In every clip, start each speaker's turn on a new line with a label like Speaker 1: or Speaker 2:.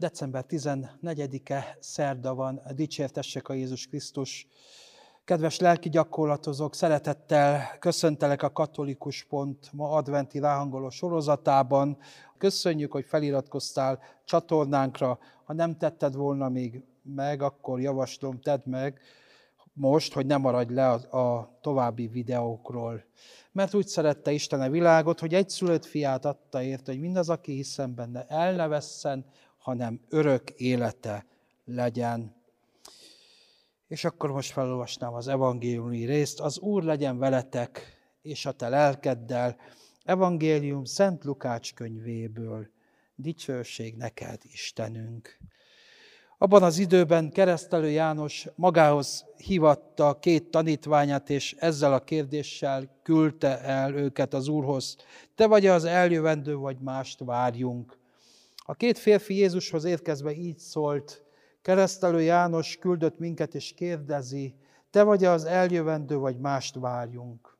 Speaker 1: December 14-e szerda van, dicsértessek a Jézus Krisztus. Kedves lelki gyakorlatozók, szeretettel köszöntelek a Katolikus Pont ma adventi ráhangoló sorozatában. Köszönjük, hogy feliratkoztál csatornánkra. Ha nem tetted volna még meg, akkor javaslom, tedd meg most, hogy ne maradj le a, a további videókról. Mert úgy szerette Isten a világot, hogy egy szülött fiát adta érte, hogy mindaz, aki hiszen benne, el hanem örök élete legyen. És akkor most felolvasnám az evangéliumi részt. Az Úr legyen veletek, és a te lelkeddel. Evangélium Szent Lukács könyvéből. Dicsőség neked, Istenünk! Abban az időben keresztelő János magához hívatta két tanítványát, és ezzel a kérdéssel küldte el őket az Úrhoz. Te vagy az eljövendő, vagy mást várjunk? A két férfi Jézushoz érkezve így szólt, keresztelő János küldött minket, és kérdezi, te vagy az eljövendő, vagy mást várjunk?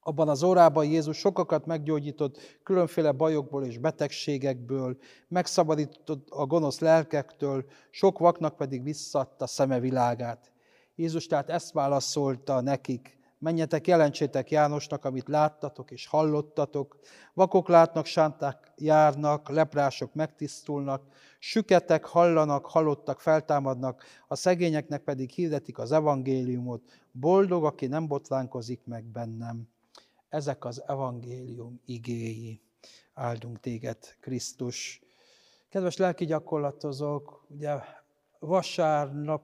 Speaker 1: Abban az órában Jézus sokakat meggyógyított különféle bajokból és betegségekből, megszabadított a gonosz lelkektől, sok vaknak pedig visszadta szeme világát. Jézus tehát ezt válaszolta nekik, menjetek, jelentsétek Jánosnak, amit láttatok és hallottatok. Vakok látnak, sánták járnak, leprások megtisztulnak, süketek hallanak, halottak feltámadnak, a szegényeknek pedig hirdetik az evangéliumot. Boldog, aki nem botlánkozik meg bennem. Ezek az evangélium igéi. Áldunk téged, Krisztus. Kedves lelki gyakorlatozók, ugye vasárnap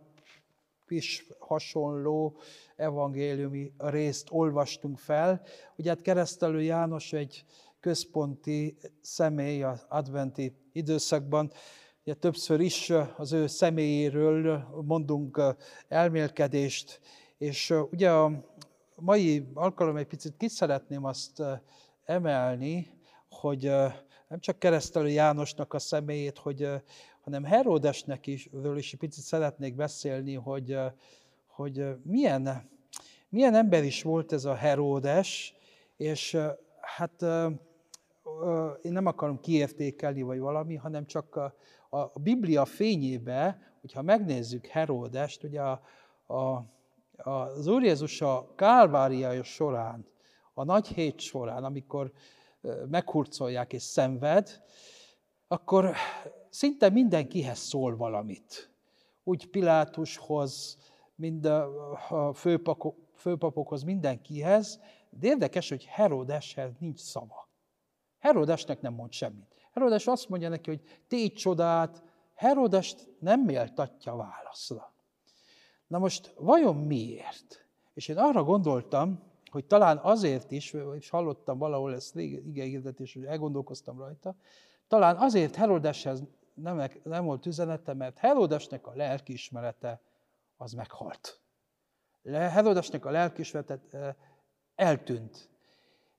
Speaker 1: is hasonló evangéliumi részt olvastunk fel. Ugye hát keresztelő János egy központi személy az adventi időszakban, ugye többször is az ő személyéről mondunk elmélkedést, és ugye a mai alkalom egy picit ki szeretném azt emelni, hogy nem csak keresztelő Jánosnak a személyét, hogy, hanem Heródesnek is, is egy picit szeretnék beszélni, hogy, hogy milyen, milyen ember is volt ez a Heródes, és hát én nem akarom kiértékelni, vagy valami, hanem csak a, a Biblia fényébe, hogyha megnézzük Heródest, ugye a, a az Úr Jézus a kálváriája során, a nagy hét során, amikor meghurcolják és szenved, akkor szinte mindenkihez szól valamit. Úgy Pilátushoz, mind a főpapok, főpapokhoz, mindenkihez, de érdekes, hogy Herodeshez nincs szava. Herodesnek nem mond semmit. Herodes azt mondja neki, hogy tégy csodát, Herodest nem méltatja válaszra. Na most vajon miért? És én arra gondoltam, hogy talán azért is, és hallottam valahol ezt igényhirdetés, hogy elgondolkoztam rajta, talán azért Herodeshez nem, nem volt üzenete, mert Herodesnek a lelkiismerete az meghalt. Herodesnek a lelkiismerete eltűnt.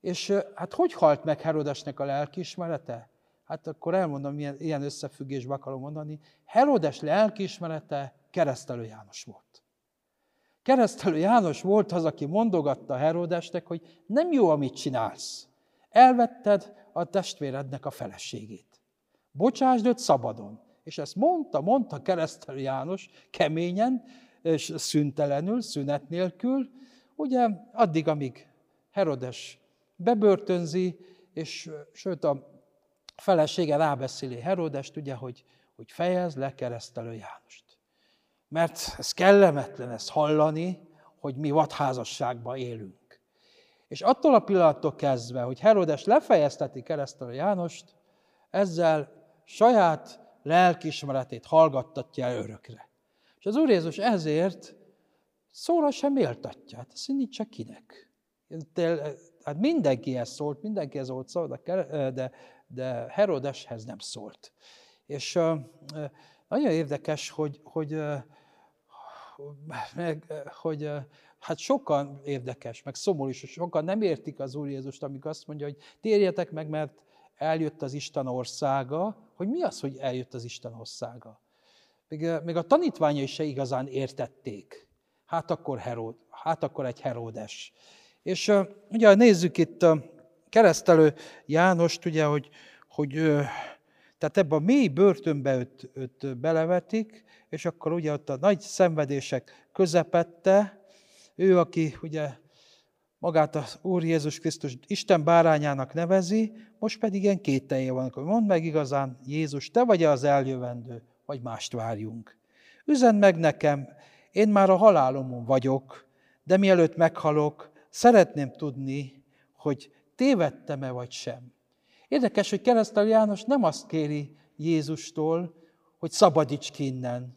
Speaker 1: És hát hogy halt meg Herodesnek a lelkiismerete? Hát akkor elmondom, milyen, ilyen összefüggésbe akarom mondani. Herodes lelkiismerete keresztelő János volt. Keresztelő János volt az, aki mondogatta Herodesnek, hogy nem jó, amit csinálsz. Elvetted a testvérednek a feleségét. Bocsásd őt szabadon. És ezt mondta, mondta keresztelő János keményen, és szüntelenül, szünet nélkül, ugye addig, amíg Herodes bebörtönzi, és sőt a felesége rábeszéli Herodest, ugye, hogy, hogy fejez le keresztelő Jánost. Mert ez kellemetlen ezt hallani, hogy mi vadházasságban élünk. És attól a pillanattól kezdve, hogy Herodes lefejezteti keresztelő Jánost, ezzel saját lelkismeretét hallgattatja el örökre. És az Úr Jézus ezért szóra sem méltatja. Hát ezt nincs csak kinek. De, hát mindenkihez szólt, mindenkihez volt szó, de, de, de Herodeshez nem szólt. És nagyon érdekes, hogy, hogy meg, hogy hát sokan érdekes, meg szomorú is, sokan nem értik az Úr Jézust, amikor azt mondja, hogy térjetek meg, mert eljött az Isten országa, hogy mi az, hogy eljött az Isten országa. Még, még a tanítványai se igazán értették. Hát akkor, Herod, hát akkor egy Heródes. És ugye nézzük itt a keresztelő Jánost, ugye, hogy, hogy Tehát ebbe a mély börtönbe őt, őt belevetik, és akkor ugye ott a nagy szenvedések közepette, ő, aki ugye magát az Úr Jézus Krisztus Isten bárányának nevezi, most pedig ilyen kételje van, hogy mondd meg igazán, Jézus, te vagy az eljövendő, vagy mást várjunk. Üzend meg nekem, én már a halálomon vagyok, de mielőtt meghalok, szeretném tudni, hogy tévedtem-e vagy sem. Érdekes, hogy keresztel János nem azt kéri Jézustól, hogy szabadíts ki innen.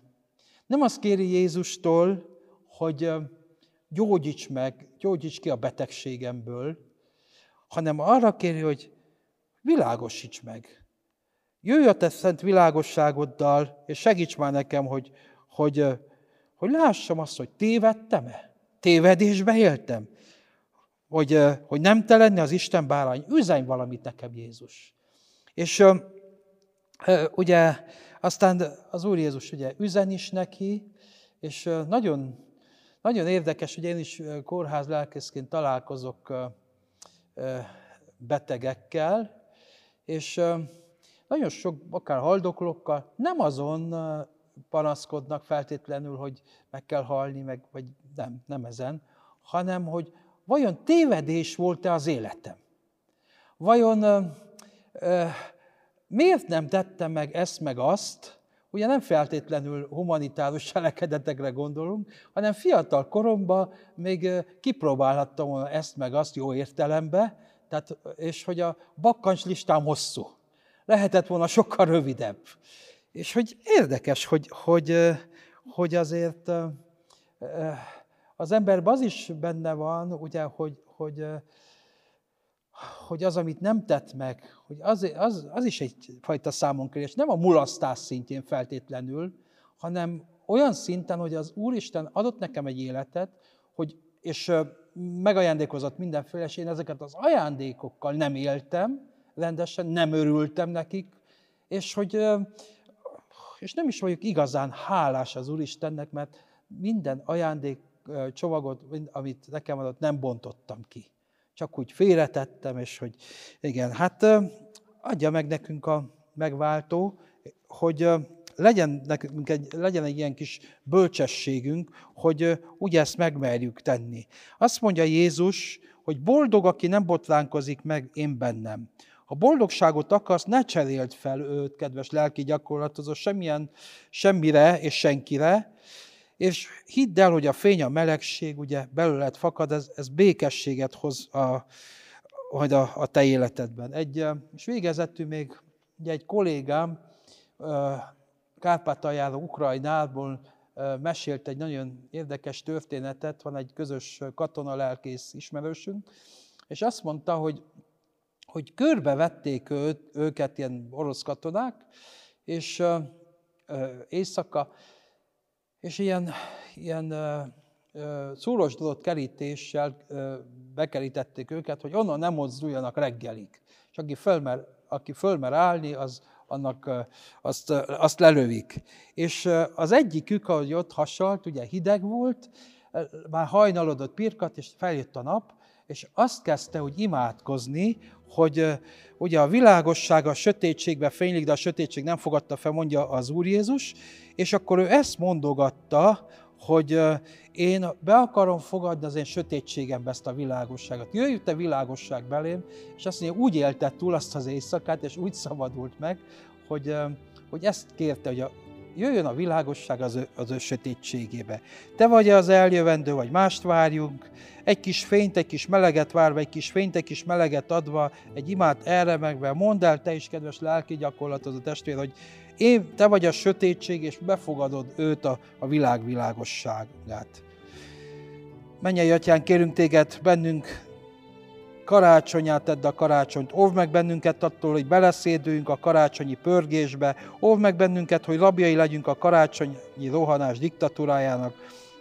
Speaker 1: Nem azt kéri Jézustól, hogy gyógyíts meg, gyógyíts ki a betegségemből, hanem arra kéri, hogy világosíts meg. Jöjj a te szent világosságoddal, és segíts már nekem, hogy, hogy, hogy lássam azt, hogy tévedtem-e? Tévedésbe éltem? Hogy, hogy nem te lenni az Isten bárány? Üzenj valamit nekem, Jézus. És ugye aztán az Úr Jézus ugye üzen is neki, és nagyon nagyon érdekes, hogy én is kórház lelkészként találkozok betegekkel, és nagyon sok, akár haldoklókkal nem azon panaszkodnak feltétlenül, hogy meg kell halni, meg, vagy nem, nem ezen, hanem hogy vajon tévedés volt-e az életem? Vajon ö, ö, miért nem tettem meg ezt, meg azt, Ugye nem feltétlenül humanitárius cselekedetekre gondolunk, hanem fiatal koromban még kipróbálhattam ezt meg azt jó értelembe, tehát, és hogy a bakkancs listám hosszú. Lehetett volna sokkal rövidebb. És hogy érdekes, hogy, hogy, hogy azért az emberben az is benne van, ugye, hogy, hogy hogy az, amit nem tett meg, hogy az, az, az is egyfajta számonkérés, nem a mulasztás szintjén feltétlenül, hanem olyan szinten, hogy az Úristen adott nekem egy életet, hogy, és megajándékozott mindenféle, és én ezeket az ajándékokkal nem éltem rendesen, nem örültem nekik, és hogy és nem is vagyok igazán hálás az Úristennek, mert minden ajándék csomagot, amit nekem adott, nem bontottam ki csak úgy félretettem, és hogy igen, hát adja meg nekünk a megváltó, hogy legyen, nekünk egy, legyen egy ilyen kis bölcsességünk, hogy úgy ezt megmerjük tenni. Azt mondja Jézus, hogy boldog, aki nem botránkozik meg én bennem. Ha boldogságot akarsz, ne cseréld fel őt, kedves lelki gyakorlatozó, semmilyen, semmire és senkire, és hidd el, hogy a fény, a melegség ugye belőled fakad, ez, ez békességet hoz a, majd a, a te életedben. Egy, és végezettű még ugye egy kollégám Kárpátaljára, Ukrajnából mesélt egy nagyon érdekes történetet, van egy közös katonalelkész ismerősünk, és azt mondta, hogy, hogy körbevették őt, őket ilyen orosz katonák, és éjszaka, és ilyen, ilyen szúrosdott kerítéssel bekerítették őket, hogy onnan nem mozduljanak reggelig. És aki fölmer, aki fölmer állni, az, annak azt, azt lelövik. És az egyikük, ahogy ott hasalt, ugye hideg volt, már hajnalodott pirkat, és feljött a nap, és azt kezdte, hogy imádkozni, hogy ugye a világosság a sötétségbe fénylik, de a sötétség nem fogadta fel, mondja az Úr Jézus, és akkor ő ezt mondogatta, hogy én be akarom fogadni az én sötétségembe ezt a világosságot. Jöjj te világosság belém, és azt mondja, úgy élte túl azt az éjszakát, és úgy szabadult meg, hogy, hogy ezt kérte, hogy a, jöjjön a világosság az ő, az ő sötétségébe. Te vagy az eljövendő, vagy mást várjunk, egy kis fényt, egy kis meleget várva, egy kis fényt, egy kis meleget adva, egy imát erre megve, mondd el te is, kedves lelki gyakorlatozó testvér, hogy én, te vagy a sötétség, és befogadod őt a, a világ világosságát. Menj atyán, kérünk téged, bennünk karácsonyát tedd a karácsonyt. Óvd meg bennünket attól, hogy beleszédüljünk a karácsonyi pörgésbe. Óvd meg bennünket, hogy rabjai legyünk a karácsonyi rohanás diktatúrájának.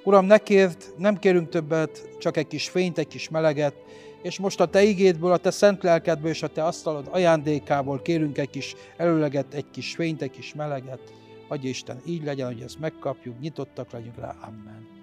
Speaker 1: Uram, ne kérd, nem kérünk többet, csak egy kis fényt, egy kis meleget, és most a Te igédből, a Te szent lelkedből és a Te asztalod ajándékából kérünk egy kis előleget, egy kis fényt, egy kis meleget. Adj Isten, így legyen, hogy ezt megkapjuk, nyitottak legyünk rá. Amen.